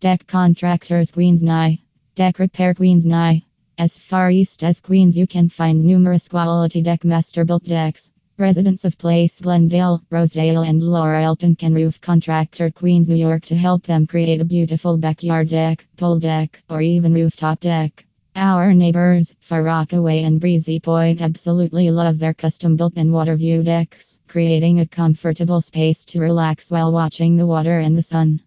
Deck Contractors Queens Nye. Deck Repair Queens Nye. As far east as Queens, you can find numerous quality deck master built decks. Residents of Place Glendale, Rosedale, and Laurelton can roof contractor Queens, New York to help them create a beautiful backyard deck, pool deck, or even rooftop deck. Our neighbors, Far Rockaway and Breezy Point, absolutely love their custom built and water view decks, creating a comfortable space to relax while watching the water and the sun.